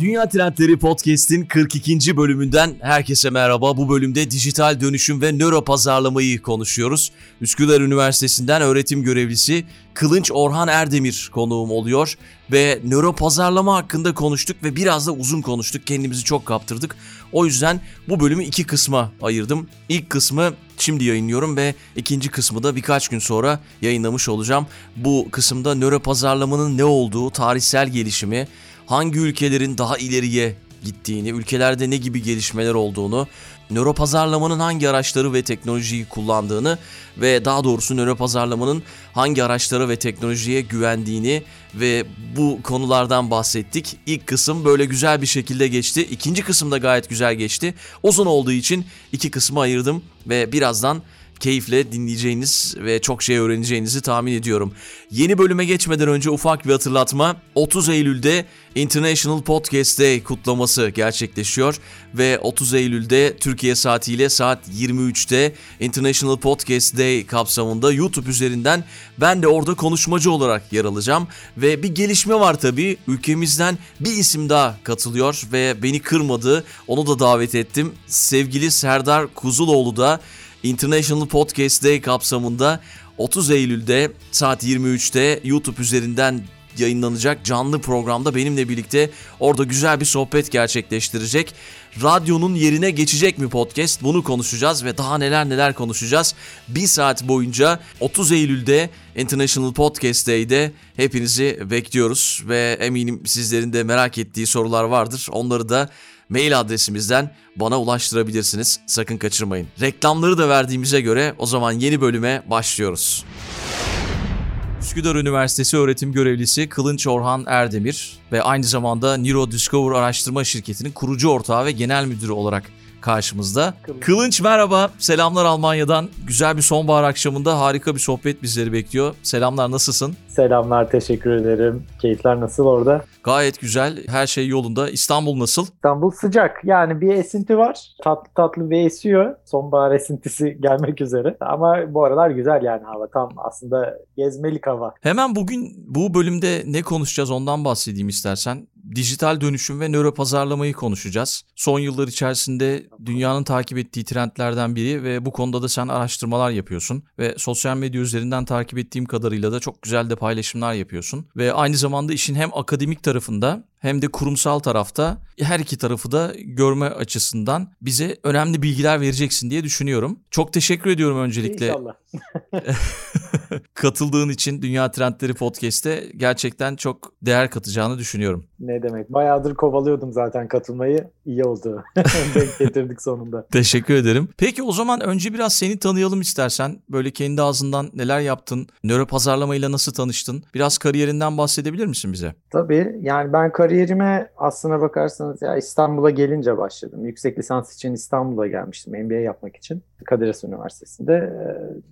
Dünya Trendleri Podcast'in 42. bölümünden herkese merhaba. Bu bölümde dijital dönüşüm ve nöro pazarlamayı konuşuyoruz. Üsküdar Üniversitesi'nden öğretim görevlisi Kılınç Orhan Erdemir konuğum oluyor ve nöro pazarlama hakkında konuştuk ve biraz da uzun konuştuk. Kendimizi çok kaptırdık. O yüzden bu bölümü iki kısma ayırdım. İlk kısmı şimdi yayınlıyorum ve ikinci kısmı da birkaç gün sonra yayınlamış olacağım. Bu kısımda nöro pazarlamanın ne olduğu, tarihsel gelişimi, hangi ülkelerin daha ileriye gittiğini, ülkelerde ne gibi gelişmeler olduğunu, nöro pazarlamanın hangi araçları ve teknolojiyi kullandığını ve daha doğrusu nöro pazarlamanın hangi araçlara ve teknolojiye güvendiğini ve bu konulardan bahsettik. İlk kısım böyle güzel bir şekilde geçti. İkinci kısım da gayet güzel geçti. Uzun olduğu için iki kısmı ayırdım ve birazdan keyifle dinleyeceğiniz ve çok şey öğreneceğinizi tahmin ediyorum. Yeni bölüme geçmeden önce ufak bir hatırlatma. 30 Eylül'de International Podcast Day kutlaması gerçekleşiyor ve 30 Eylül'de Türkiye saatiyle saat 23'te International Podcast Day kapsamında YouTube üzerinden ben de orada konuşmacı olarak yer alacağım ve bir gelişme var tabii. Ülkemizden bir isim daha katılıyor ve beni kırmadı. Onu da davet ettim. Sevgili Serdar Kuzuloğlu da International Podcast Day kapsamında 30 Eylül'de saat 23'te YouTube üzerinden yayınlanacak canlı programda benimle birlikte orada güzel bir sohbet gerçekleştirecek. Radyonun yerine geçecek mi podcast? Bunu konuşacağız ve daha neler neler konuşacağız. Bir saat boyunca 30 Eylül'de International Podcast Day'de hepinizi bekliyoruz ve eminim sizlerin de merak ettiği sorular vardır. Onları da mail adresimizden bana ulaştırabilirsiniz. Sakın kaçırmayın. Reklamları da verdiğimize göre o zaman yeni bölüme başlıyoruz. Üsküdar Üniversitesi öğretim görevlisi Kılınç Orhan Erdemir ve aynı zamanda Neuro Discover araştırma şirketinin kurucu ortağı ve genel müdürü olarak karşımızda. Kılınç. Kılınç merhaba. Selamlar Almanya'dan. Güzel bir sonbahar akşamında harika bir sohbet bizleri bekliyor. Selamlar nasılsın? Selamlar teşekkür ederim. Keyifler nasıl orada? Gayet güzel. Her şey yolunda. İstanbul nasıl? İstanbul sıcak. Yani bir esinti var. Tatlı tatlı bir esiyor. Sonbahar esintisi gelmek üzere. Ama bu aralar güzel yani hava. Tam aslında gezmelik hava. Hemen bugün bu bölümde ne konuşacağız ondan bahsedeyim istersen dijital dönüşüm ve nöro pazarlamayı konuşacağız. Son yıllar içerisinde dünyanın takip ettiği trendlerden biri ve bu konuda da sen araştırmalar yapıyorsun ve sosyal medya üzerinden takip ettiğim kadarıyla da çok güzel de paylaşımlar yapıyorsun ve aynı zamanda işin hem akademik tarafında hem de kurumsal tarafta her iki tarafı da görme açısından bize önemli bilgiler vereceksin diye düşünüyorum. Çok teşekkür ediyorum öncelikle. İnşallah. katıldığın için Dünya Trendleri Podcast'te gerçekten çok değer katacağını düşünüyorum. Ne demek. Bayağıdır kovalıyordum zaten katılmayı. İyi oldu. Denk getirdik sonunda. Teşekkür ederim. Peki o zaman önce biraz seni tanıyalım istersen. Böyle kendi ağzından neler yaptın? Nöro pazarlamayla nasıl tanıştın? Biraz kariyerinden bahsedebilir misin bize? Tabii. Yani ben kariyerime aslına bakarsanız ya İstanbul'a gelince başladım. Yüksek lisans için İstanbul'a gelmiştim MBA yapmak için. Kadir Üniversitesi'nde.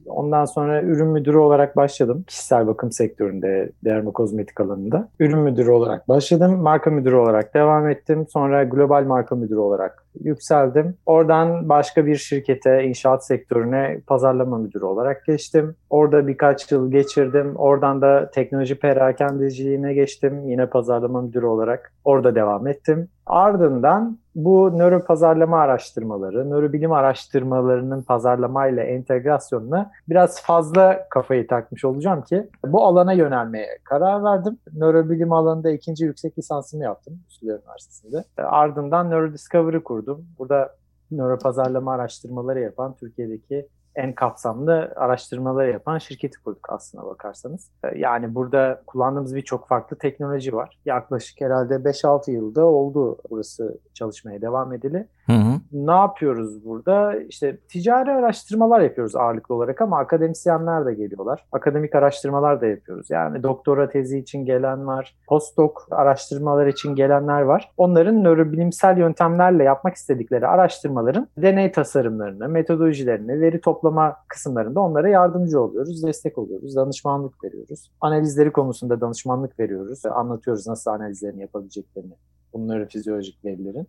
Ondan sonra ürün müdürü olarak başladım. Kişisel bakım sektöründe, dermokozmetik alanında. Ürün müdürü olarak başladım. Marka müdürü olarak devam ettim. Sonra global marka müdürü olarak yükseldim. Oradan başka bir şirkete, inşaat sektörüne pazarlama müdürü olarak geçtim. Orada birkaç yıl geçirdim. Oradan da teknoloji perakendeciliğine geçtim. Yine pazarlama müdürü olarak orada devam ettim. Ardından bu nöro pazarlama araştırmaları, nörobilim araştırmalarının pazarlamayla entegrasyonuna biraz fazla kafayı takmış olacağım ki bu alana yönelmeye karar verdim. Nörobilim alanında ikinci yüksek lisansımı yaptım Üsküdar Üniversitesi'nde. Ardından Nöro Discovery kurdum. Burada nöro pazarlama araştırmaları yapan Türkiye'deki en kapsamlı araştırmaları yapan şirketi kurduk aslına bakarsanız. Ee, yani burada kullandığımız birçok farklı teknoloji var. Yaklaşık herhalde 5-6 yılda oldu burası çalışmaya devam edili. Hı hı. Ne yapıyoruz burada? İşte ticari araştırmalar yapıyoruz ağırlıklı olarak ama akademisyenler de geliyorlar. Akademik araştırmalar da yapıyoruz. Yani doktora tezi için gelen var, postdoc araştırmalar için gelenler var. Onların nörobilimsel yöntemlerle yapmak istedikleri araştırmaların deney tasarımlarını, metodolojilerini, veri toplama kısımlarında onlara yardımcı oluyoruz, destek oluyoruz, danışmanlık veriyoruz. Analizleri konusunda danışmanlık veriyoruz, anlatıyoruz nasıl analizlerini yapabileceklerini bu nörofizyolojik verilerin.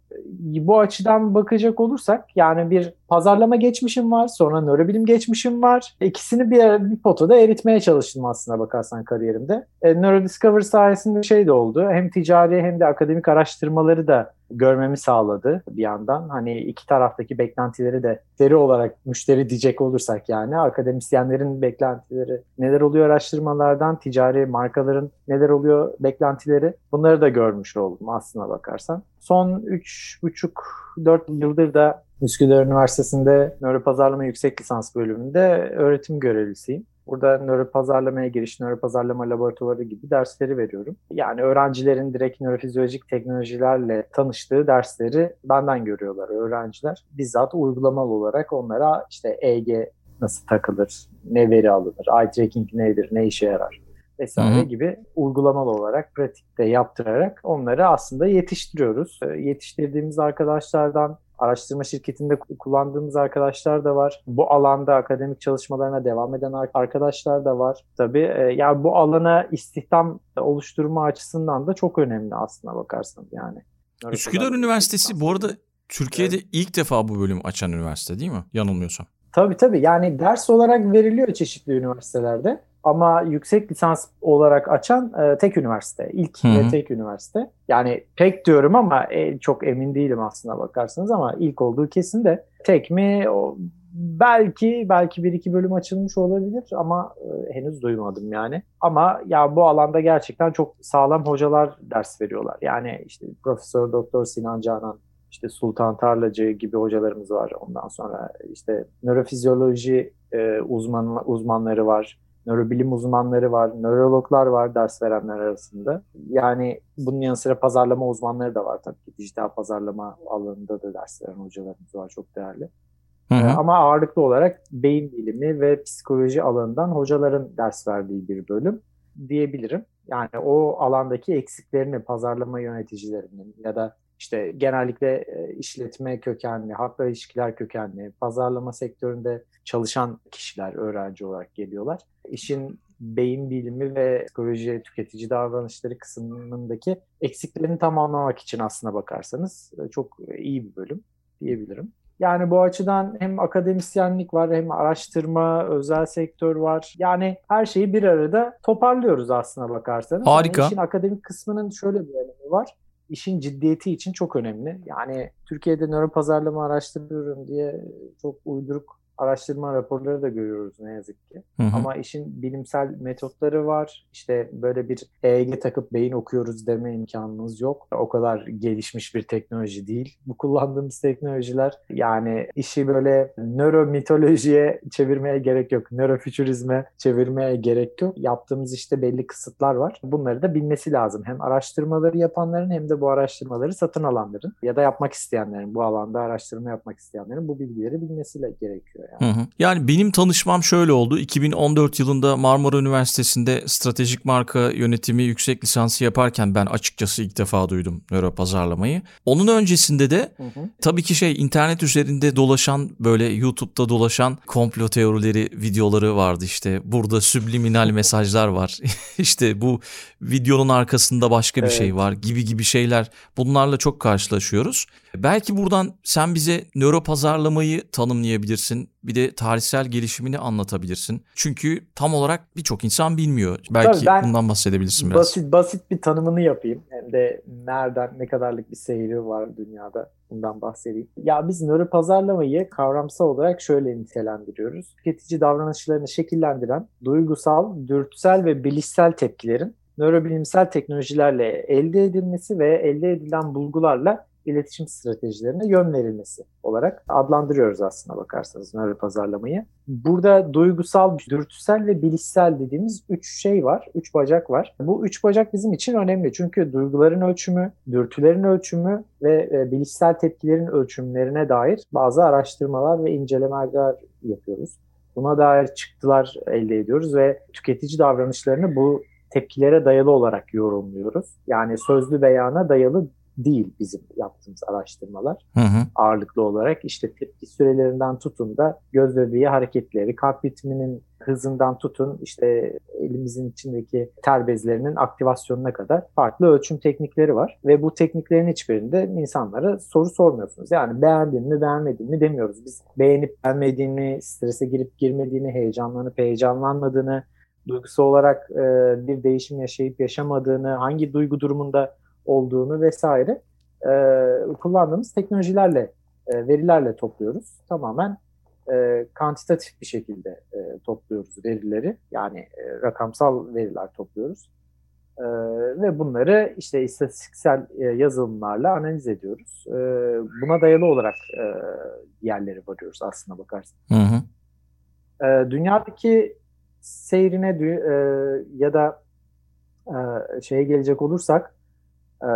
Bu açıdan bakacak olursak yani bir pazarlama geçmişim var, sonra nörobilim geçmişim var. İkisini bir, bir potada eritmeye çalıştım aslında bakarsan kariyerimde. E, Neurodiscovery sayesinde şey de oldu. Hem ticari hem de akademik araştırmaları da görmemi sağladı bir yandan. Hani iki taraftaki beklentileri de deri olarak müşteri diyecek olursak yani akademisyenlerin beklentileri neler oluyor araştırmalardan, ticari markaların neler oluyor beklentileri bunları da görmüş oldum aslına bakarsan. Son 3,5-4 yıldır da Üsküdar Üniversitesi'nde nöropazarlama yüksek lisans bölümünde öğretim görevlisiyim. Burada nöropazarlamaya giriş, nöropazarlama laboratuvarı gibi dersleri veriyorum. Yani öğrencilerin direkt nörofizyolojik teknolojilerle tanıştığı dersleri benden görüyorlar öğrenciler. Bizzat uygulamalı olarak onlara işte EG nasıl takılır, ne veri alınır, eye tracking nedir, ne işe yarar vesaire Hı-hı. gibi uygulamalı olarak pratikte yaptırarak onları aslında yetiştiriyoruz. Yetiştirdiğimiz arkadaşlardan araştırma şirketinde kullandığımız arkadaşlar da var. Bu alanda akademik çalışmalarına devam eden arkadaşlar da var. Tabii e, yani bu alana istihdam oluşturma açısından da çok önemli aslına bakarsanız yani. Üsküdar Üniversitesi bu arada Türkiye'de evet. ilk defa bu bölümü açan üniversite değil mi? Yanılmıyorsam. Tabii tabii. Yani ders olarak veriliyor çeşitli üniversitelerde. Ama yüksek lisans olarak açan e, tek üniversite. İlk Hı-hı. ve tek üniversite. Yani pek diyorum ama e, çok emin değilim aslında bakarsanız ama ilk olduğu kesin de tek mi o, belki belki bir iki bölüm açılmış olabilir ama e, henüz duymadım yani. Ama ya bu alanda gerçekten çok sağlam hocalar ders veriyorlar. Yani işte Profesör Doktor Sinan Canan işte Sultan Tarlacı gibi hocalarımız var. Ondan sonra işte nörofizyoloji e, uzman uzmanları var nörobilim uzmanları var, nörologlar var ders verenler arasında. Yani bunun yanı sıra pazarlama uzmanları da var tabii ki. Dijital pazarlama alanında da ders veren hocalarımız var çok değerli. Hı hı. Ee, ama ağırlıklı olarak beyin bilimi ve psikoloji alanından hocaların ders verdiği bir bölüm diyebilirim. Yani o alandaki eksiklerini pazarlama yöneticilerinin ya da işte genellikle e, işletme kökenli, halkla ilişkiler kökenli, pazarlama sektöründe çalışan kişiler öğrenci olarak geliyorlar. İşin beyin bilimi ve psikoloji, tüketici davranışları kısmındaki eksiklerini tamamlamak için aslına bakarsanız e, çok iyi bir bölüm diyebilirim. Yani bu açıdan hem akademisyenlik var hem araştırma, özel sektör var. Yani her şeyi bir arada toparlıyoruz aslına bakarsanız. Harika. Yani işin akademik kısmının şöyle bir önemi var işin ciddiyeti için çok önemli. Yani Türkiye'de nöro pazarlama araştırıyorum diye çok uyduruk araştırma raporları da görüyoruz ne yazık ki. Hı hı. Ama işin bilimsel metotları var. İşte böyle bir EEG takıp beyin okuyoruz deme imkanımız yok. O kadar gelişmiş bir teknoloji değil. Bu kullandığımız teknolojiler yani işi böyle nöromitolojiye çevirmeye gerek yok. Nörofütürizme çevirmeye gerek yok. Yaptığımız işte belli kısıtlar var. Bunları da bilmesi lazım. Hem araştırmaları yapanların hem de bu araştırmaları satın alanların ya da yapmak isteyenlerin, bu alanda araştırma yapmak isteyenlerin bu bilgileri bilmesi gerekiyor. Hı hı. Yani benim tanışmam şöyle oldu. 2014 yılında Marmara Üniversitesi'nde stratejik marka yönetimi yüksek lisansı yaparken ben açıkçası ilk defa duydum nöro pazarlamayı. Onun öncesinde de hı hı. tabii ki şey internet üzerinde dolaşan böyle YouTube'da dolaşan komplo teorileri videoları vardı işte. Burada subliminal mesajlar var. işte bu videonun arkasında başka bir şey evet. şey var gibi gibi şeyler. Bunlarla çok karşılaşıyoruz. Belki buradan sen bize nöro pazarlamayı tanımlayabilirsin. Bir de tarihsel gelişimini anlatabilirsin. Çünkü tam olarak birçok insan bilmiyor. Belki bundan bahsedebilirsin biraz. Basit basit bir tanımını yapayım. Hem de nereden ne kadarlık bir seyri var dünyada bundan bahsedeyim. Ya biz nöro pazarlamayı kavramsal olarak şöyle nitelendiriyoruz. Tüketici davranışlarını şekillendiren duygusal, dürtüsel ve bilişsel tepkilerin nörobilimsel teknolojilerle elde edilmesi ve elde edilen bulgularla iletişim stratejilerine yön verilmesi olarak adlandırıyoruz aslında bakarsanız nöro pazarlamayı. Burada duygusal, dürtüsel ve bilişsel dediğimiz üç şey var, üç bacak var. Bu üç bacak bizim için önemli çünkü duyguların ölçümü, dürtülerin ölçümü ve e, bilişsel tepkilerin ölçümlerine dair bazı araştırmalar ve incelemeler yapıyoruz. Buna dair çıktılar elde ediyoruz ve tüketici davranışlarını bu tepkilere dayalı olarak yorumluyoruz. Yani sözlü beyana dayalı değil bizim yaptığımız araştırmalar. Hı hı. Ağırlıklı olarak işte tepki sürelerinden tutun da göz bebeği hareketleri, kalp ritminin hızından tutun işte elimizin içindeki ter bezlerinin aktivasyonuna kadar farklı ölçüm teknikleri var. Ve bu tekniklerin hiçbirinde insanlara soru sormuyorsunuz. Yani beğendin mi beğenmedin mi demiyoruz. Biz beğenip beğenmediğini, strese girip girmediğini, heyecanlanıp heyecanlanmadığını, duygusal olarak e, bir değişim yaşayıp yaşamadığını, hangi duygu durumunda olduğunu vesaire e, kullandığımız teknolojilerle, e, verilerle topluyoruz. Tamamen e, kantitatif bir şekilde e, topluyoruz verileri. Yani e, rakamsal veriler topluyoruz. E, ve bunları işte istatistiksel e, yazılımlarla analiz ediyoruz. E, buna dayalı olarak e, yerlere varıyoruz aslında bakarsın. Hı hı. E, dünyadaki seyrine e, ya da e, şeye gelecek olursak e,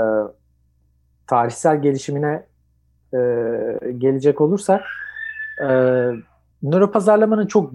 tarihsel gelişimine e, gelecek olursak e, nöropazarlamanın çok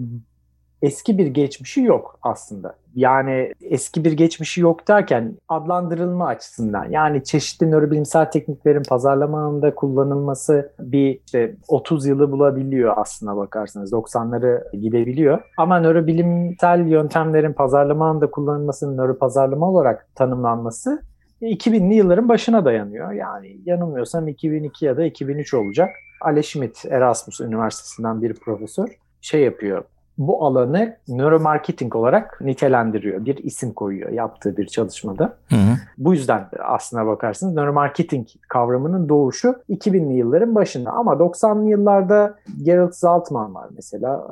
eski bir geçmişi yok aslında. Yani eski bir geçmişi yok derken adlandırılma açısından yani çeşitli nörobilimsel tekniklerin pazarlama alanında kullanılması bir işte 30 yılı bulabiliyor aslına bakarsanız 90'ları gidebiliyor. Ama nörobilimsel yöntemlerin pazarlama alanında kullanılmasının nöropazarlama olarak tanımlanması 2000'li yılların başına dayanıyor. Yani yanılmıyorsam 2002 ya da 2003 olacak. Ale Schmidt Erasmus Üniversitesi'nden bir profesör şey yapıyor. Bu alanı nöromarketing olarak nitelendiriyor. Bir isim koyuyor yaptığı bir çalışmada. Hı hı. Bu yüzden aslına bakarsınız nöromarketing kavramının doğuşu 2000'li yılların başında. Ama 90'lı yıllarda Gerald Zaltman var mesela.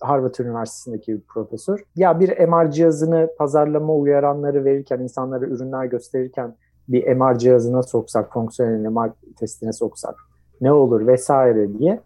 Harvard Üniversitesi'ndeki bir profesör. Ya bir MR cihazını pazarlama uyaranları verirken, insanlara ürünler gösterirken bir MR cihazına soksak, fonksiyonel MR testine soksak ne olur vesaire diye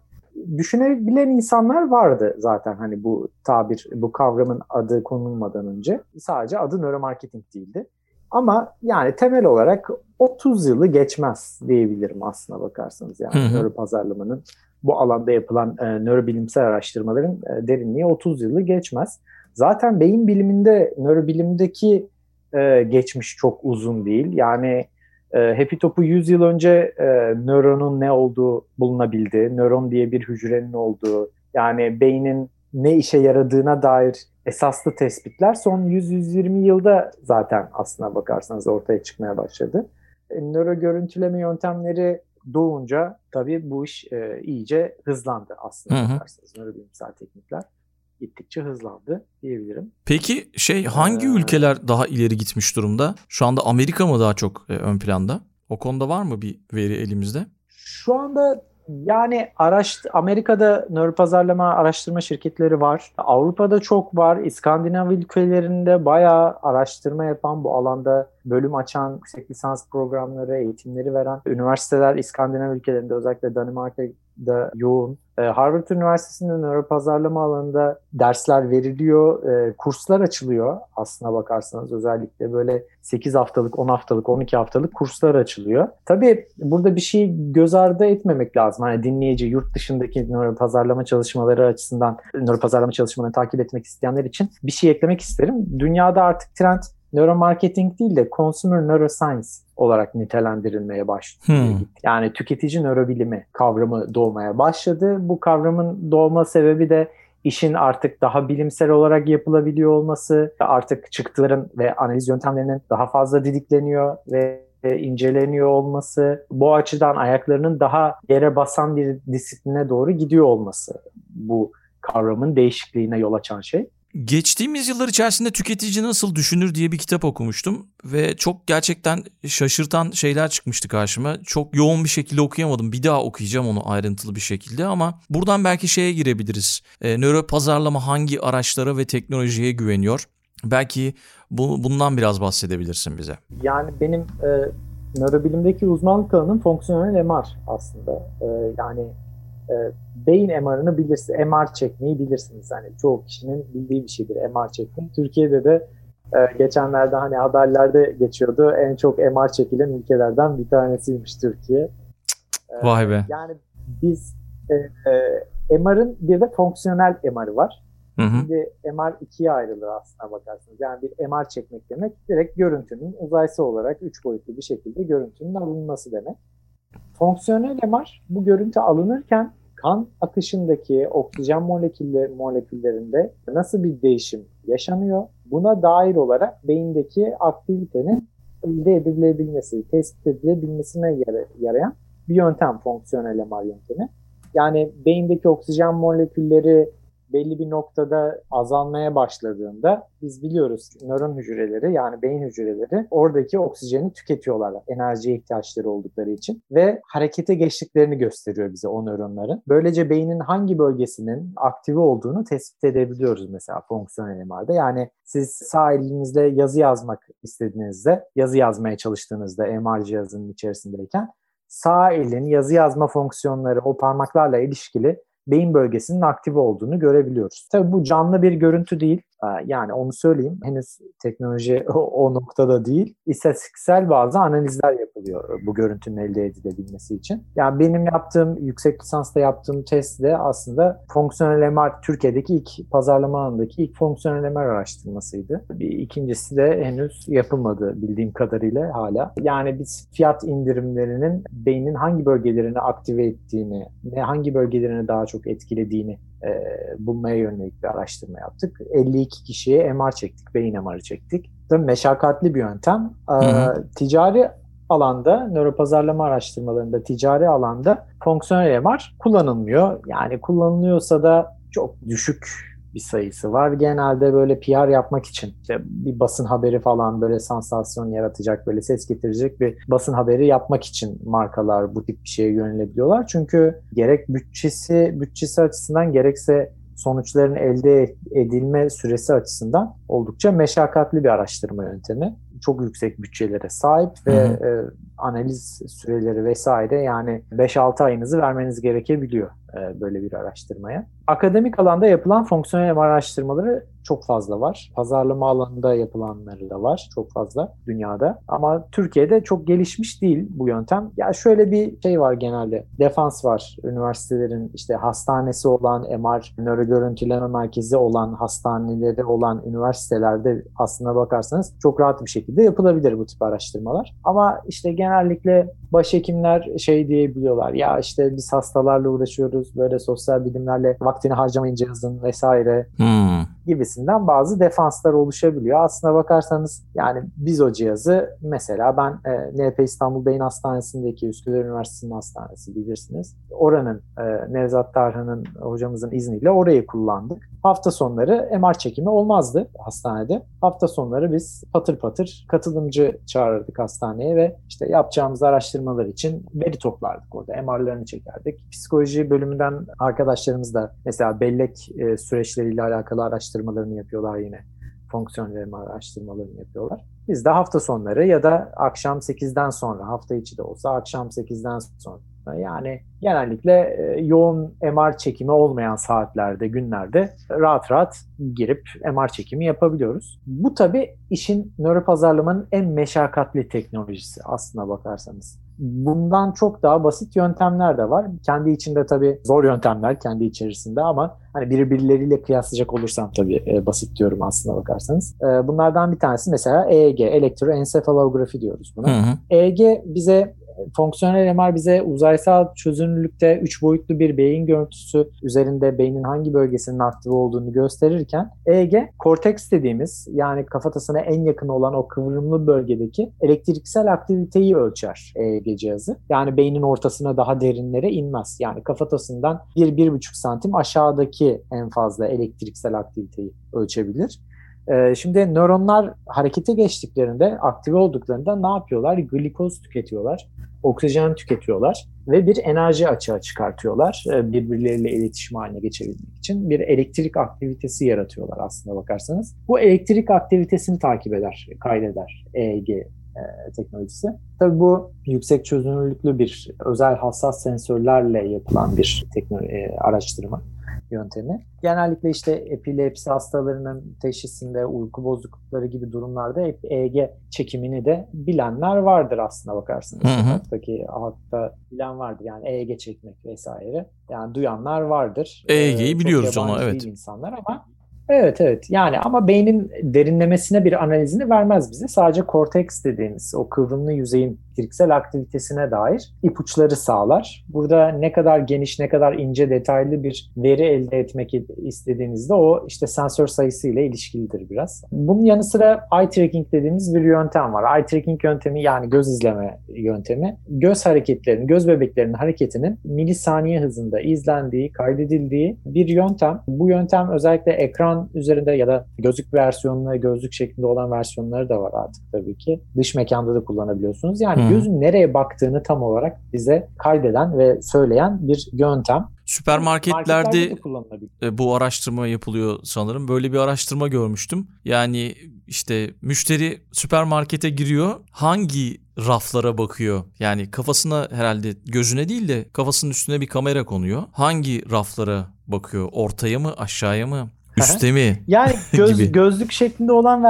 düşünebilen insanlar vardı zaten hani bu tabir, bu kavramın adı konulmadan önce. Sadece adı nöromarketing değildi. Ama yani temel olarak 30 yılı geçmez diyebilirim aslına bakarsanız. Yani Hı hı. nöro pazarlamanın bu alanda yapılan e, nörobilimsel araştırmaların e, derinliği 30 yılı geçmez. Zaten beyin biliminde, nörobilimdeki e, geçmiş çok uzun değil. Yani e, Happy Top'u 100 yıl önce e, nöronun ne olduğu bulunabildi. Nöron diye bir hücrenin olduğu, yani beynin ne işe yaradığına dair esaslı tespitler son 100-120 yılda zaten aslına bakarsanız ortaya çıkmaya başladı. E, nöro görüntüleme yöntemleri doğunca tabii bu iş e, iyice hızlandı hı. bakarsanız. Nörobilimsel teknikler gittikçe hızlandı diyebilirim. Peki şey hangi Ee, ülkeler daha ileri gitmiş durumda? Şu anda Amerika mı daha çok e, ön planda? O konuda var mı bir veri elimizde? Şu anda yani araş Amerika'da nöropazarlama araştırma şirketleri var. Avrupa'da çok var. İskandinav ülkelerinde bayağı araştırma yapan bu alanda bölüm açan yüksek lisans programları, eğitimleri veren üniversiteler İskandinav ülkelerinde özellikle Danimarka'da yoğun. Ee, Harvard Üniversitesi'nde nöropazarlama alanında dersler veriliyor, e, kurslar açılıyor aslına bakarsanız özellikle böyle 8 haftalık, 10 haftalık, 12 haftalık kurslar açılıyor. Tabii burada bir şey göz ardı etmemek lazım. Hani dinleyici yurt dışındaki nöropazarlama çalışmaları açısından nöropazarlama çalışmalarını takip etmek isteyenler için bir şey eklemek isterim. Dünyada artık trend nöromarketing değil de consumer neuroscience olarak nitelendirilmeye başladı. Hmm. Yani tüketici nörobilimi kavramı doğmaya başladı. Bu kavramın doğma sebebi de işin artık daha bilimsel olarak yapılabiliyor olması, artık çıktıların ve analiz yöntemlerinin daha fazla didikleniyor ve e, inceleniyor olması, bu açıdan ayaklarının daha yere basan bir disipline doğru gidiyor olması bu kavramın değişikliğine yol açan şey. Geçtiğimiz yıllar içerisinde tüketici nasıl düşünür diye bir kitap okumuştum ve çok gerçekten şaşırtan şeyler çıkmıştı karşıma. Çok yoğun bir şekilde okuyamadım. Bir daha okuyacağım onu ayrıntılı bir şekilde ama buradan belki şeye girebiliriz. E, nöro pazarlama hangi araçlara ve teknolojiye güveniyor? Belki bu, bundan biraz bahsedebilirsin bize. Yani benim e, nörobilimdeki uzmanlık alanım fonksiyonel MR aslında. E, yani e, beyin MR'ını bilirsiniz. MR çekmeyi bilirsiniz. Yani çoğu kişinin bildiği bir şeydir MR çekmek. Türkiye'de de e, geçenlerde hani haberlerde geçiyordu. En çok MR çekilen ülkelerden bir tanesiymiş Türkiye. E, Vay be. Yani biz e, e, MR'ın bir de fonksiyonel MR'ı var. Hı hı. Şimdi MR ikiye ayrılır aslına bakarsınız. Yani bir MR çekmek demek direkt görüntünün uzaysı olarak üç boyutlu bir şekilde görüntünün alınması demek. Fonksiyonel MR bu görüntü alınırken kan akışındaki oksijen molekülle, moleküllerinde nasıl bir değişim yaşanıyor? Buna dair olarak beyindeki aktivitenin elde edilebilmesi, tespit edilebilmesine yarayan bir yöntem fonksiyonel MR yöntemi. Yani beyindeki oksijen molekülleri belli bir noktada azalmaya başladığında biz biliyoruz nöron hücreleri yani beyin hücreleri oradaki oksijeni tüketiyorlar enerjiye ihtiyaçları oldukları için ve harekete geçtiklerini gösteriyor bize o nöronların. Böylece beynin hangi bölgesinin aktive olduğunu tespit edebiliyoruz mesela fonksiyonel MR'da. Yani siz sağ elinizle yazı yazmak istediğinizde, yazı yazmaya çalıştığınızda MR cihazının içerisindeyken sağ elin yazı yazma fonksiyonları o parmaklarla ilişkili beyin bölgesinin aktive olduğunu görebiliyoruz. Tabii bu canlı bir görüntü değil. Ee, yani onu söyleyeyim. Henüz teknoloji o, o noktada değil. İstatistiksel bazı analizler yapılıyor bu görüntünün elde edilebilmesi için. Yani benim yaptığım, yüksek lisansta yaptığım test de aslında fonksiyonel MR Türkiye'deki ilk pazarlama alanındaki ilk fonksiyonel MR araştırmasıydı. Bir ikincisi de henüz yapılmadı bildiğim kadarıyla hala. Yani biz fiyat indirimlerinin beynin hangi bölgelerini aktive ettiğini ve hangi bölgelerini daha çok etkilediğini e, bulmaya yönelik bir araştırma yaptık. 52 kişiye MR çektik, beyin MR'ı çektik. Tabii meşakkatli bir yöntem. Hı hı. E, ticari alanda, nöropazarlama araştırmalarında ticari alanda fonksiyonel MR kullanılmıyor. Yani kullanılıyorsa da çok düşük bir sayısı var. Genelde böyle PR yapmak için işte bir basın haberi falan böyle sansasyon yaratacak, böyle ses getirecek bir basın haberi yapmak için markalar bu tip bir şeye yönelebiliyorlar. Çünkü gerek bütçesi, bütçesi açısından gerekse sonuçların elde edilme süresi açısından oldukça meşakkatli bir araştırma yöntemi. Çok yüksek bütçelere sahip ve e, analiz süreleri vesaire yani 5-6 ayınızı vermeniz gerekebiliyor e, böyle bir araştırmaya. Akademik alanda yapılan fonksiyonel araştırmaları çok fazla var. Pazarlama alanında yapılanları da var çok fazla dünyada. Ama Türkiye'de çok gelişmiş değil bu yöntem. Ya şöyle bir şey var genelde. Defans var. Üniversitelerin işte hastanesi olan MR, nöro görüntüleme merkezi olan hastaneleri olan üniversitelerde aslına bakarsanız çok rahat bir şekilde yapılabilir bu tip araştırmalar. Ama işte genellikle başhekimler şey diyebiliyorlar. Ya işte biz hastalarla uğraşıyoruz. Böyle sosyal bilimlerle vaktini harcamayın cihazın vesaire. Hmm gibisinden bazı defanslar oluşabiliyor. Aslına bakarsanız yani biz o cihazı mesela ben e, NP İstanbul Beyin Hastanesi'ndeki Üsküdar Üniversitesi'nin hastanesi bilirsiniz. Oranın e, Nevzat Tarhan'ın hocamızın izniyle orayı kullandık. Hafta sonları MR çekimi olmazdı hastanede. Hafta sonları biz patır patır katılımcı çağırırdık hastaneye ve işte yapacağımız araştırmalar için veri toplardık orada. MR'larını çekerdik. Psikoloji bölümünden arkadaşlarımız da mesela bellek e, süreçleriyle alakalı araştırmalarını yapıyorlar yine. Fonksiyonel MR araştırmalarını yapıyorlar. Biz de hafta sonları ya da akşam 8'den sonra hafta içi de olsa akşam 8'den sonra yani genellikle e, yoğun MR çekimi olmayan saatlerde, günlerde rahat rahat girip MR çekimi yapabiliyoruz. Bu tabii işin nöropazarlamanın en meşakkatli teknolojisi aslına bakarsanız. Bundan çok daha basit yöntemler de var. Kendi içinde tabii zor yöntemler kendi içerisinde ama hani birbirleriyle kıyaslayacak olursam tabii e, basit diyorum aslına bakarsanız. E, bunlardan bir tanesi mesela EEG, elektroensefalografi diyoruz buna. Hı hı. EEG bize fonksiyonel MR bize uzaysal çözünürlükte 3 boyutlu bir beyin görüntüsü üzerinde beynin hangi bölgesinin aktif olduğunu gösterirken EEG, korteks dediğimiz yani kafatasına en yakın olan o kıvrımlı bölgedeki elektriksel aktiviteyi ölçer EEG cihazı. Yani beynin ortasına daha derinlere inmez. Yani kafatasından 1-1,5 santim aşağıdaki en fazla elektriksel aktiviteyi ölçebilir. Ee, şimdi nöronlar harekete geçtiklerinde, aktive olduklarında ne yapıyorlar? Glikoz tüketiyorlar, oksijen tüketiyorlar ve bir enerji açığa çıkartıyorlar e, birbirleriyle iletişim haline geçebilmek için. Bir elektrik aktivitesi yaratıyorlar aslında bakarsanız. Bu elektrik aktivitesini takip eder, kaydeder EEG e, teknolojisi. Tabii bu yüksek çözünürlüklü bir özel hassas sensörlerle yapılan bir teknoloji, e, araştırma yöntemi. Genellikle işte epilepsi hastalarının teşhisinde, uyku bozuklukları gibi durumlarda EEG çekimini de bilenler vardır aslında bakarsınız. Hattaki halkta bilen vardır yani EEG çekmek vesaire. Yani duyanlar vardır. EEG'yi ee, biliyoruz ama evet. insanlar ama Evet evet yani ama beynin derinlemesine bir analizini vermez bize. Sadece korteks dediğimiz o kıvrımlı yüzeyin fiziksel aktivitesine dair ipuçları sağlar. Burada ne kadar geniş, ne kadar ince, detaylı bir veri elde etmek istediğinizde o işte sensör sayısı ile ilişkilidir biraz. Bunun yanı sıra eye tracking dediğimiz bir yöntem var. Eye tracking yöntemi yani göz izleme yöntemi. Göz hareketlerinin, göz bebeklerinin hareketinin milisaniye hızında izlendiği, kaydedildiği bir yöntem. Bu yöntem özellikle ekran üzerinde ya da gözlük versiyonları, gözlük şeklinde olan versiyonları da var artık tabii ki. Dış mekanda da kullanabiliyorsunuz. Yani gözün nereye baktığını tam olarak bize kaydeden ve söyleyen bir yöntem. Süpermarketlerde e, bu araştırma yapılıyor sanırım. Böyle bir araştırma görmüştüm. Yani işte müşteri süpermarkete giriyor. Hangi raflara bakıyor? Yani kafasına herhalde gözüne değil de kafasının üstüne bir kamera konuyor. Hangi raflara bakıyor? Ortaya mı, aşağıya mı, üste mi? Yani göz, gözlük şeklinde olan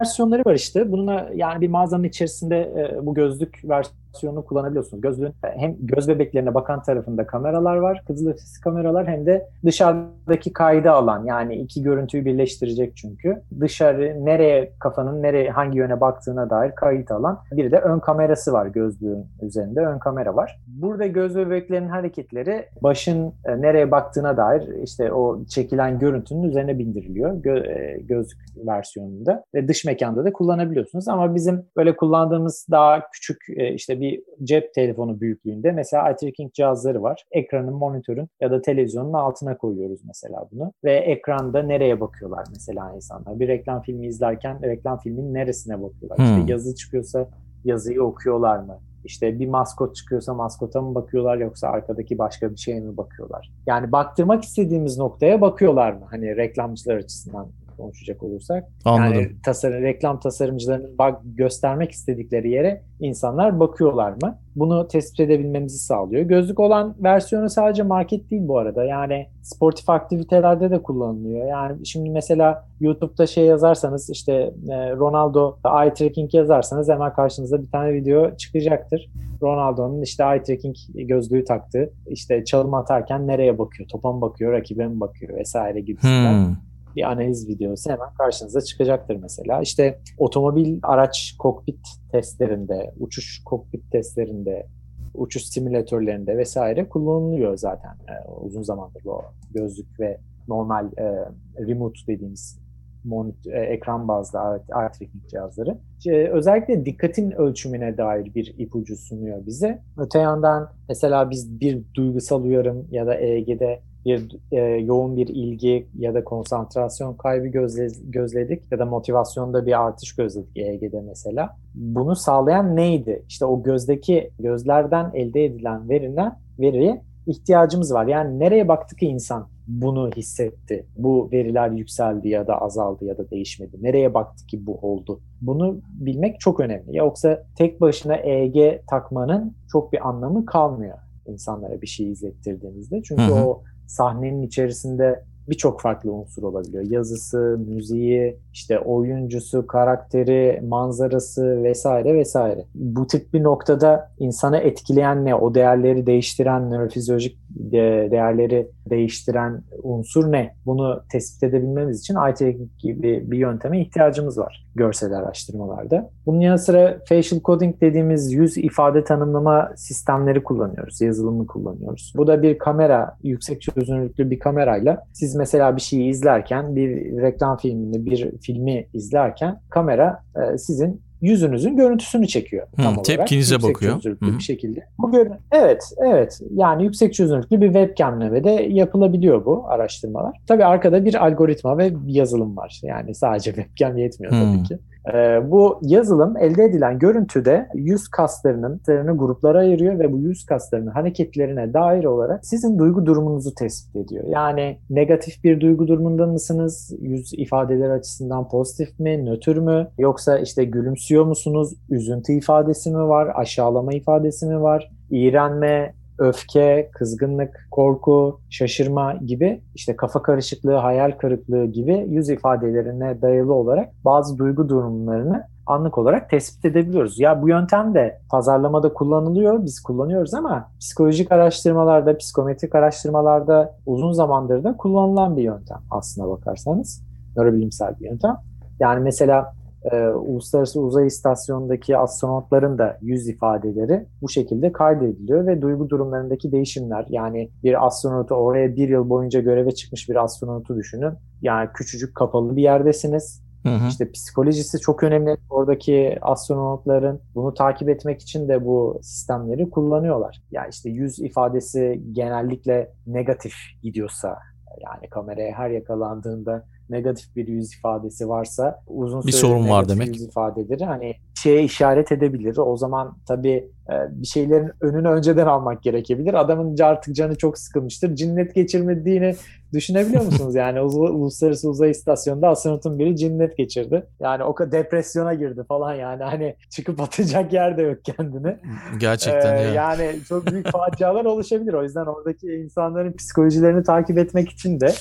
versiyonları var işte. Bununla yani bir mağazanın içerisinde e, bu gözlük versiyonu opsiyonunu kullanabiliyorsunuz. Gözlüğün hem göz bebeklerine bakan tarafında kameralar var, kızılötesi kameralar hem de dışarıdaki kaydı alan yani iki görüntüyü birleştirecek çünkü. Dışarı nereye kafanın nereye hangi yöne baktığına dair kayıt alan bir de ön kamerası var gözlüğün üzerinde ön kamera var. Burada göz bebeklerinin hareketleri başın e, nereye baktığına dair işte o çekilen görüntünün üzerine bindiriliyor gö- e, gözlük versiyonunda ve dış mekanda da kullanabiliyorsunuz ama bizim böyle kullandığımız daha küçük e, işte bir cep telefonu büyüklüğünde mesela eye tracking cihazları var. Ekranın, monitörün ya da televizyonun altına koyuyoruz mesela bunu. Ve ekranda nereye bakıyorlar mesela insanlar? Bir reklam filmi izlerken reklam filmin neresine bakıyorlar? Hmm. İşte yazı çıkıyorsa yazıyı okuyorlar mı? İşte bir maskot çıkıyorsa maskota mı bakıyorlar yoksa arkadaki başka bir şeye mi bakıyorlar? Yani baktırmak istediğimiz noktaya bakıyorlar mı? Hani reklamcılar açısından konuşacak olursak. Anladım. Yani tasarım, reklam tasarımcılarının bak göstermek istedikleri yere insanlar bakıyorlar mı? Bunu tespit edebilmemizi sağlıyor. Gözlük olan versiyonu sadece market değil bu arada. Yani sportif aktivitelerde de kullanılıyor. Yani şimdi mesela YouTube'da şey yazarsanız işte e, Ronaldo eye tracking yazarsanız hemen karşınıza bir tane video çıkacaktır. Ronaldo'nun işte eye tracking gözlüğü taktı. İşte çalım atarken nereye bakıyor? Topa mı bakıyor, rakibe mi bakıyor vesaire gibisinden. Hmm bir analiz videosu hemen karşınıza çıkacaktır mesela. İşte otomobil araç kokpit testlerinde, uçuş kokpit testlerinde, uçuş simülatörlerinde vesaire kullanılıyor zaten e, uzun zamandır bu gözlük ve normal e, remote dediğimiz monitor, e, ekran bazlı eye tracking cihazları. E, özellikle dikkatin ölçümüne dair bir ipucu sunuyor bize. Öte yandan mesela biz bir duygusal uyarım ya da EEG'de bir e, yoğun bir ilgi ya da konsantrasyon kaybı gözle, gözledik ya da motivasyonda bir artış gözledik EEG'de mesela. Bunu sağlayan neydi? İşte o gözdeki gözlerden elde edilen verilen veriye ihtiyacımız var. Yani nereye baktı ki insan bunu hissetti? Bu veriler yükseldi ya da azaldı ya da değişmedi. Nereye baktı ki bu oldu? Bunu bilmek çok önemli. Yoksa tek başına EEG takmanın çok bir anlamı kalmıyor insanlara bir şey izlettirdiğinizde. Çünkü hı hı. o sahnenin içerisinde birçok farklı unsur olabiliyor. Yazısı, müziği, işte oyuncusu, karakteri, manzarası vesaire vesaire. Bu tip bir noktada insanı etkileyen ne? O değerleri değiştiren, nörofizyolojik değerleri değiştiren unsur ne? Bunu tespit edebilmemiz için IT gibi bir yönteme ihtiyacımız var görsel araştırmalarda. Bunun yanı sıra facial coding dediğimiz yüz ifade tanımlama sistemleri kullanıyoruz, yazılımı kullanıyoruz. Bu da bir kamera, yüksek çözünürlüklü bir kamerayla siz mesela bir şeyi izlerken, bir reklam filmini, bir filmi izlerken kamera e, sizin yüzünüzün görüntüsünü çekiyor tam olarak. Tepkinize yüksek bakıyor. Çözünürlüklü Hı. bir şekilde. Bu gör evet, evet. Yani yüksek çözünürlüklü bir webcamle de yapılabiliyor bu araştırmalar. Tabii arkada bir algoritma ve yazılım var. Yani sadece webcam yetmiyor Hı. tabii ki. Ee, bu yazılım elde edilen görüntüde yüz kaslarının gruplara ayırıyor ve bu yüz kaslarının hareketlerine dair olarak sizin duygu durumunuzu tespit ediyor. Yani negatif bir duygu durumunda mısınız? Yüz ifadeleri açısından pozitif mi, nötr mü? Yoksa işte gülümsüyor musunuz? Üzüntü ifadesi mi var? Aşağılama ifadesi mi var? İğrenme, öfke, kızgınlık, korku, şaşırma gibi işte kafa karışıklığı, hayal kırıklığı gibi yüz ifadelerine dayalı olarak bazı duygu durumlarını anlık olarak tespit edebiliyoruz. Ya bu yöntem de pazarlamada kullanılıyor, biz kullanıyoruz ama psikolojik araştırmalarda, psikometrik araştırmalarda uzun zamandır da kullanılan bir yöntem aslına bakarsanız. nörobilimsel bir yöntem. Yani mesela e, Uluslararası Uzay İstasyonu'ndaki astronotların da yüz ifadeleri bu şekilde kaydediliyor ve duygu durumlarındaki değişimler yani bir astronotu oraya bir yıl boyunca göreve çıkmış bir astronotu düşünün. Yani küçücük kapalı bir yerdesiniz. Hı hı. İşte psikolojisi çok önemli. Oradaki astronotların bunu takip etmek için de bu sistemleri kullanıyorlar. Yani işte yüz ifadesi genellikle negatif gidiyorsa yani kameraya her yakalandığında negatif bir yüz ifadesi varsa uzun bir sorun var demek. yüz ifadeleri hani şeye işaret edebilir. O zaman tabii e, bir şeylerin önünü önceden almak gerekebilir. Adamın artık canı çok sıkılmıştır. Cinnet geçirmediğini düşünebiliyor musunuz? Yani Uluslararası Uzay İstasyonu'nda astronotun biri cinnet geçirdi. Yani o kadar depresyona girdi falan yani hani çıkıp atacak yer de yok kendini. Gerçekten ee, ya. Yani çok büyük facialar oluşabilir. O yüzden oradaki insanların psikolojilerini takip etmek için de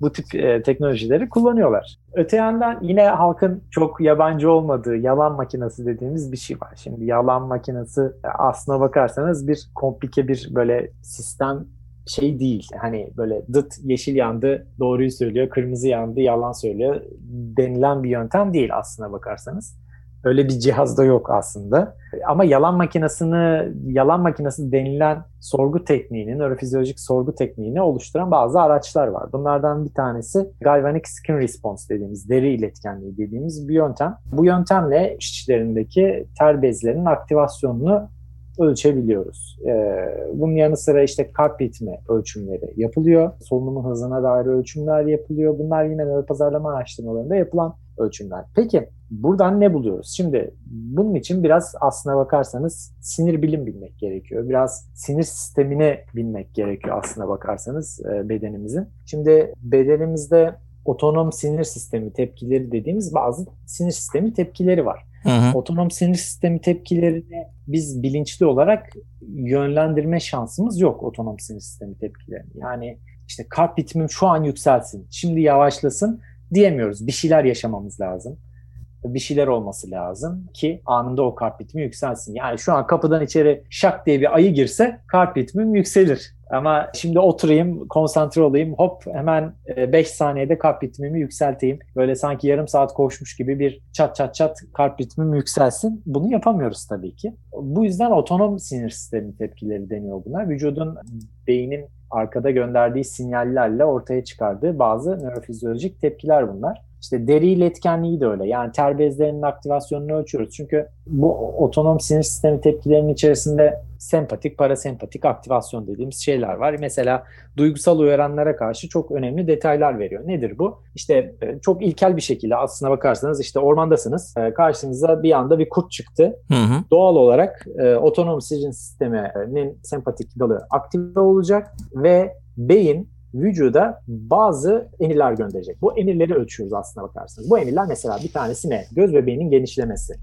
bu tip e, teknolojileri kullanıyorlar. Öte yandan yine halkın çok yabancı olmadığı yalan makinesi dediğimiz bir şey var. Şimdi yalan makinesi aslına bakarsanız bir komplike bir böyle sistem şey değil. Hani böyle dıt yeşil yandı doğruyu söylüyor, kırmızı yandı yalan söylüyor denilen bir yöntem değil aslına bakarsanız. Öyle bir cihaz da yok aslında. Ama yalan makinesini, yalan makinesi denilen sorgu tekniğini, nörofizyolojik sorgu tekniğini oluşturan bazı araçlar var. Bunlardan bir tanesi Galvanic Skin Response dediğimiz, deri iletkenliği dediğimiz bir yöntem. Bu yöntemle iç içlerindeki ter bezlerinin aktivasyonunu ölçebiliyoruz. Ee, bunun yanı sıra işte kalp ritmi ölçümleri yapılıyor. Solunumun hızına dair ölçümler yapılıyor. Bunlar yine nöropazarlama araştırmalarında yapılan ölçümler. Peki buradan ne buluyoruz? Şimdi bunun için biraz aslına bakarsanız sinir bilim bilmek gerekiyor. Biraz sinir sistemini bilmek gerekiyor aslına bakarsanız e, bedenimizin. Şimdi bedenimizde otonom sinir sistemi tepkileri dediğimiz bazı sinir sistemi tepkileri var. Hı hı. Otonom sinir sistemi tepkilerini biz bilinçli olarak yönlendirme şansımız yok otonom sinir sistemi tepkilerini. Yani işte kalp ritmim şu an yükselsin, şimdi yavaşlasın diyemiyoruz. Bir şeyler yaşamamız lazım. Bir şeyler olması lazım ki anında o kalp ritmi yükselsin. Yani şu an kapıdan içeri şak diye bir ayı girse kalp ritmim yükselir. Ama şimdi oturayım, konsantre olayım, hop hemen 5 e, saniyede kalp ritmimi yükselteyim. Böyle sanki yarım saat koşmuş gibi bir çat çat çat kalp ritmim yükselsin. Bunu yapamıyoruz tabii ki. Bu yüzden otonom sinir sistemi tepkileri deniyor bunlar. Vücudun, beynin arkada gönderdiği sinyallerle ortaya çıkardığı bazı nörofizyolojik tepkiler bunlar. İşte deri iletkenliği de öyle. Yani ter bezlerinin aktivasyonunu ölçüyoruz. Çünkü bu otonom sinir sistemi tepkilerinin içerisinde sempatik, parasempatik aktivasyon dediğimiz şeyler var. Mesela duygusal uyaranlara karşı çok önemli detaylar veriyor. Nedir bu? İşte e, çok ilkel bir şekilde aslına bakarsanız işte ormandasınız. E, karşınıza bir anda bir kurt çıktı. Hı hı. Doğal olarak e, otonom sinir sisteminin sempatik dalı aktive olacak ve beyin vücuda bazı emirler gönderecek. Bu emirleri ölçüyoruz aslına bakarsanız. Bu emirler mesela bir tanesi ne? Göz bebeğinin genişlemesi.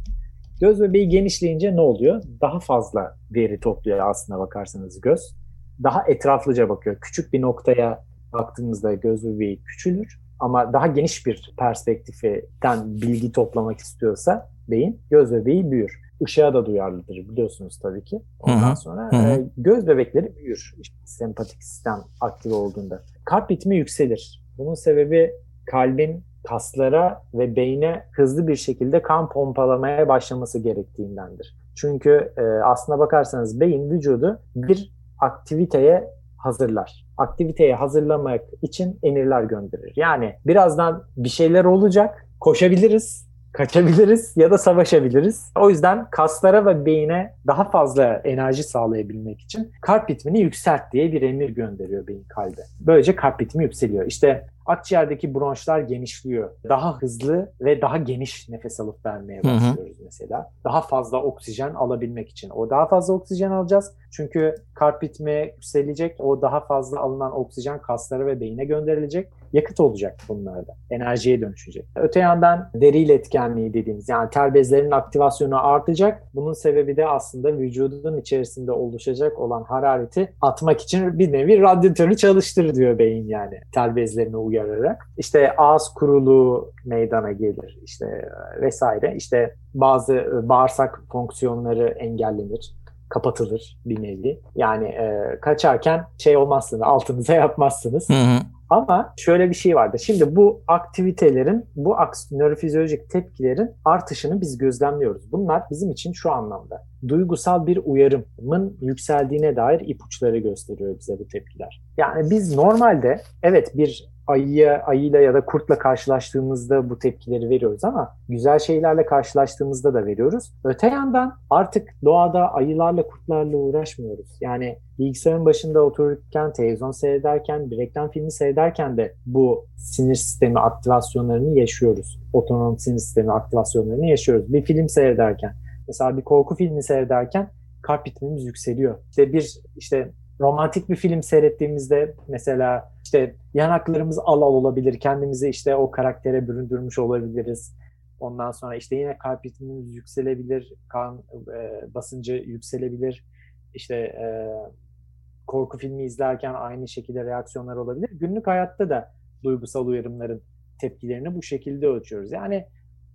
Göz bebeği genişleyince ne oluyor? Daha fazla veri topluyor aslına bakarsanız göz. Daha etraflıca bakıyor. Küçük bir noktaya baktığımızda göz bebeği küçülür ama daha geniş bir perspektiften bilgi toplamak istiyorsa beyin göz bebeği büyür. Işığa da duyarlıdır biliyorsunuz tabii ki. Ondan Hı-hı. sonra Hı-hı. E, göz bebekleri büyür işte sempatik sistem aktif olduğunda. Kalp ritmi yükselir. Bunun sebebi kalbin kaslara ve beyne hızlı bir şekilde kan pompalamaya başlaması gerektiğindendir. Çünkü e, aslına bakarsanız beyin vücudu bir aktiviteye hazırlar. Aktiviteye hazırlamak için emirler gönderir. Yani birazdan bir şeyler olacak, koşabiliriz, kaçabiliriz ya da savaşabiliriz. O yüzden kaslara ve beyine daha fazla enerji sağlayabilmek için kalp ritmini yükselt diye bir emir gönderiyor beyin kalbe. Böylece kalp ritmi yükseliyor. İşte akciğerdeki bronşlar genişliyor. Daha hızlı ve daha geniş nefes alıp vermeye başlıyoruz hı hı. mesela. Daha fazla oksijen alabilmek için. O daha fazla oksijen alacağız. Çünkü kalp ritmi yükselecek. O daha fazla alınan oksijen kaslara ve beyine gönderilecek. Yakıt olacak bunlarda. Enerjiye dönüşecek. Öte yandan deri iletkenliği dediğimiz yani ter bezlerinin aktivasyonu artacak. Bunun sebebi de aslında vücudun içerisinde oluşacak olan harareti atmak için bir nevi radyatörü çalıştır diyor beyin yani ter bezlerini uyararak. İşte ağız kuruluğu meydana gelir işte vesaire. İşte bazı bağırsak fonksiyonları engellenir kapatılır bir nevi. Yani e, kaçarken şey olmazsınız, altınıza yapmazsınız. Hı hı. Ama şöyle bir şey vardı. Şimdi bu aktivitelerin, bu nörofizyolojik tepkilerin artışını biz gözlemliyoruz. Bunlar bizim için şu anlamda. Duygusal bir uyarımın yükseldiğine dair ipuçları gösteriyor bize bu tepkiler. Yani biz normalde evet bir ayıya, ayıyla ya da kurtla karşılaştığımızda bu tepkileri veriyoruz ama güzel şeylerle karşılaştığımızda da veriyoruz. Öte yandan artık doğada ayılarla kurtlarla uğraşmıyoruz. Yani bilgisayarın başında otururken, televizyon seyrederken, bir reklam filmi seyrederken de bu sinir sistemi aktivasyonlarını yaşıyoruz. Otonom sinir sistemi aktivasyonlarını yaşıyoruz. Bir film seyrederken, mesela bir korku filmi seyrederken kalp ritmimiz yükseliyor. İşte bir işte romantik bir film seyrettiğimizde mesela işte yanaklarımız al al olabilir. Kendimizi işte o karaktere büründürmüş olabiliriz. Ondan sonra işte yine kalp ritmimiz yükselebilir, kan e, basıncı yükselebilir. İşte e, korku filmi izlerken aynı şekilde reaksiyonlar olabilir. Günlük hayatta da duygusal uyarımların tepkilerini bu şekilde ölçüyoruz. Yani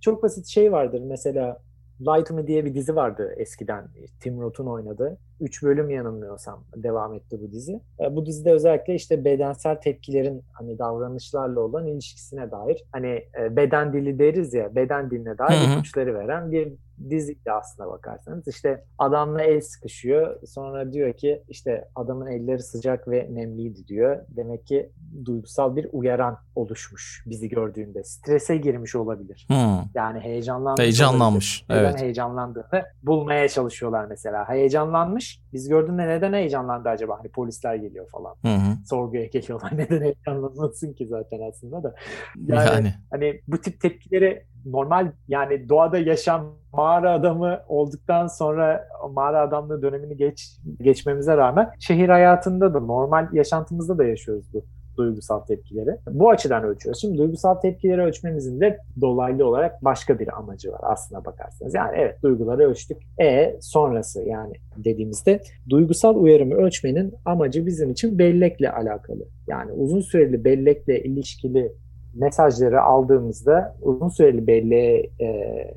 çok basit şey vardır mesela To Me diye bir dizi vardı eskiden. Tim Roth'un oynadığı. Üç bölüm yanılmıyorsam devam etti bu dizi. E, bu dizide özellikle işte bedensel tepkilerin hani davranışlarla olan ilişkisine dair hani e, beden dili deriz ya beden diline dair ipuçları veren bir diziydi aslına bakarsanız. İşte adamla el sıkışıyor. Sonra diyor ki işte adamın elleri sıcak ve nemliydi diyor. Demek ki duygusal bir uyaran oluşmuş bizi gördüğünde. Strese girmiş olabilir. Hmm. Yani heyecanlanmış. Heyecanlanmış. Olabilir. Neden evet. heyecanlandığını bulmaya çalışıyorlar mesela. Heyecanlanmış. Biz gördüğünde neden heyecanlandı acaba? Hani polisler geliyor falan. Hı hı. Sorguya geliyorlar. Neden heyecanlanmasın ki zaten aslında da. Yani, yani. hani bu tip tepkileri normal yani doğada yaşam mağara adamı olduktan sonra mağara adamlığı dönemini geç geçmemize rağmen şehir hayatında da normal yaşantımızda da yaşıyoruz bu duygusal tepkileri. Bu açıdan ölçüyoruz. Şimdi duygusal tepkileri ölçmemizin de dolaylı olarak başka bir amacı var aslına bakarsanız. Yani evet duyguları ölçtük. E sonrası yani dediğimizde duygusal uyarımı ölçmenin amacı bizim için bellekle alakalı. Yani uzun süreli bellekle ilişkili mesajları aldığımızda uzun süreli belleğe e,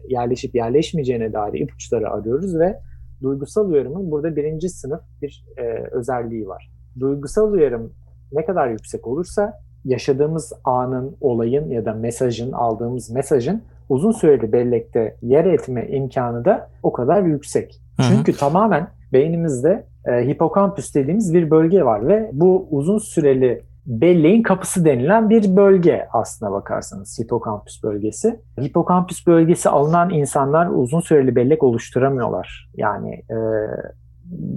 yerleşip yerleşmeyeceğine dair ipuçları arıyoruz ve duygusal uyarımın burada birinci sınıf bir e, özelliği var. Duygusal uyarım ne kadar yüksek olursa yaşadığımız anın, olayın ya da mesajın, aldığımız mesajın uzun süreli bellekte yer etme imkanı da o kadar yüksek. Hı-hı. Çünkü tamamen beynimizde e, hipokampüs dediğimiz bir bölge var ve bu uzun süreli belleğin kapısı denilen bir bölge aslına bakarsanız hipokampüs bölgesi. Hipokampüs bölgesi alınan insanlar uzun süreli bellek oluşturamıyorlar. Yani e,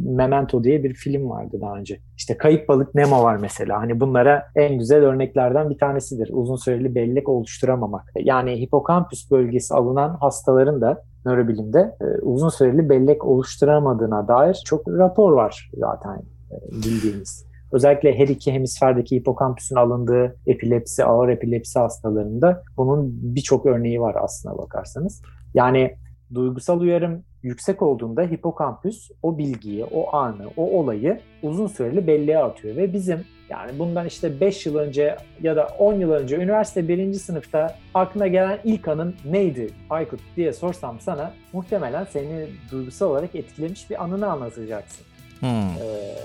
Memento diye bir film vardı daha önce. İşte Kayıp Balık Nemo var mesela. Hani bunlara en güzel örneklerden bir tanesidir. Uzun süreli bellek oluşturamamak. Yani hipokampüs bölgesi alınan hastaların da nörobilimde e, uzun süreli bellek oluşturamadığına dair çok rapor var zaten e, bildiğimiz. Özellikle her iki hemisferdeki hipokampüsün alındığı epilepsi, ağır epilepsi hastalarında bunun birçok örneği var aslına bakarsanız. Yani duygusal uyarım yüksek olduğunda hipokampüs o bilgiyi, o anı, o olayı uzun süreli belleğe atıyor ve bizim yani bundan işte 5 yıl önce ya da 10 yıl önce üniversite 1. sınıfta aklına gelen ilk anın neydi Aykut diye sorsam sana muhtemelen seni duygusal olarak etkilemiş bir anını anlatacaksın. Hmm. Ee,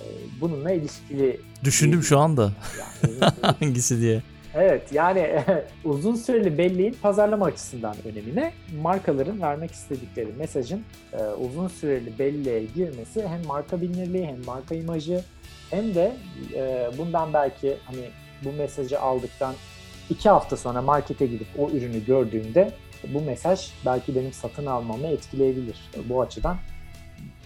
bununla ilişkili. Düşündüm şu anda. Yani, Hangisi diye. Evet yani uzun süreli belleğin pazarlama açısından önemine markaların vermek istedikleri mesajın e, uzun süreli belleğe girmesi hem marka bilinirliği hem marka imajı hem de e, bundan belki hani bu mesajı aldıktan iki hafta sonra markete gidip o ürünü gördüğümde bu mesaj belki benim satın almamı etkileyebilir. Bu açıdan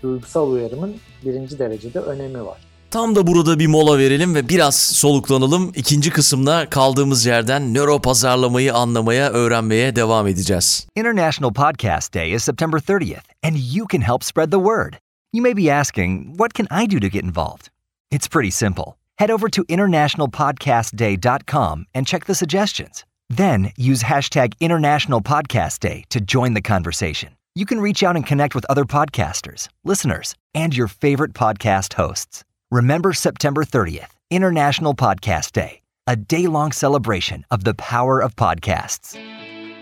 duygusal uyarımın birinci derecede önemi var. Tam da burada bir mola verelim ve biraz soluklanalım. İkinci kısımda kaldığımız yerden nöro pazarlamayı anlamaya, öğrenmeye devam edeceğiz. International Podcast Day is September 30th and you can help spread the word. You may be asking, what can I do to get involved? It's pretty simple. Head over to internationalpodcastday.com and check the suggestions. Then use hashtag International Podcast Day to join the conversation. You can reach out and connect with other podcasters, listeners, and your favorite podcast hosts. Remember September 30th, International Podcast Day, a day long celebration of the power of podcasts.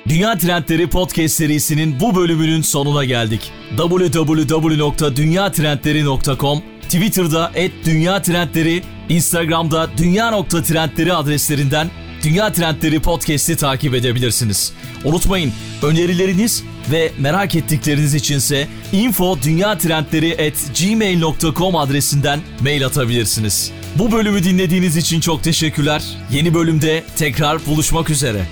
Dünya Trendleri Podcast serisinin bu bölümünün sonuna geldik. www.dünyatrendleri.com Twitter'da @dünya trendleri, Instagram'da dünya.trendleri adreslerinden Dünya Trendleri Podcast'i takip edebilirsiniz. Unutmayın önerileriniz ve merak ettikleriniz içinse info gmail.com adresinden mail atabilirsiniz. Bu bölümü dinlediğiniz için çok teşekkürler. Yeni bölümde tekrar buluşmak üzere.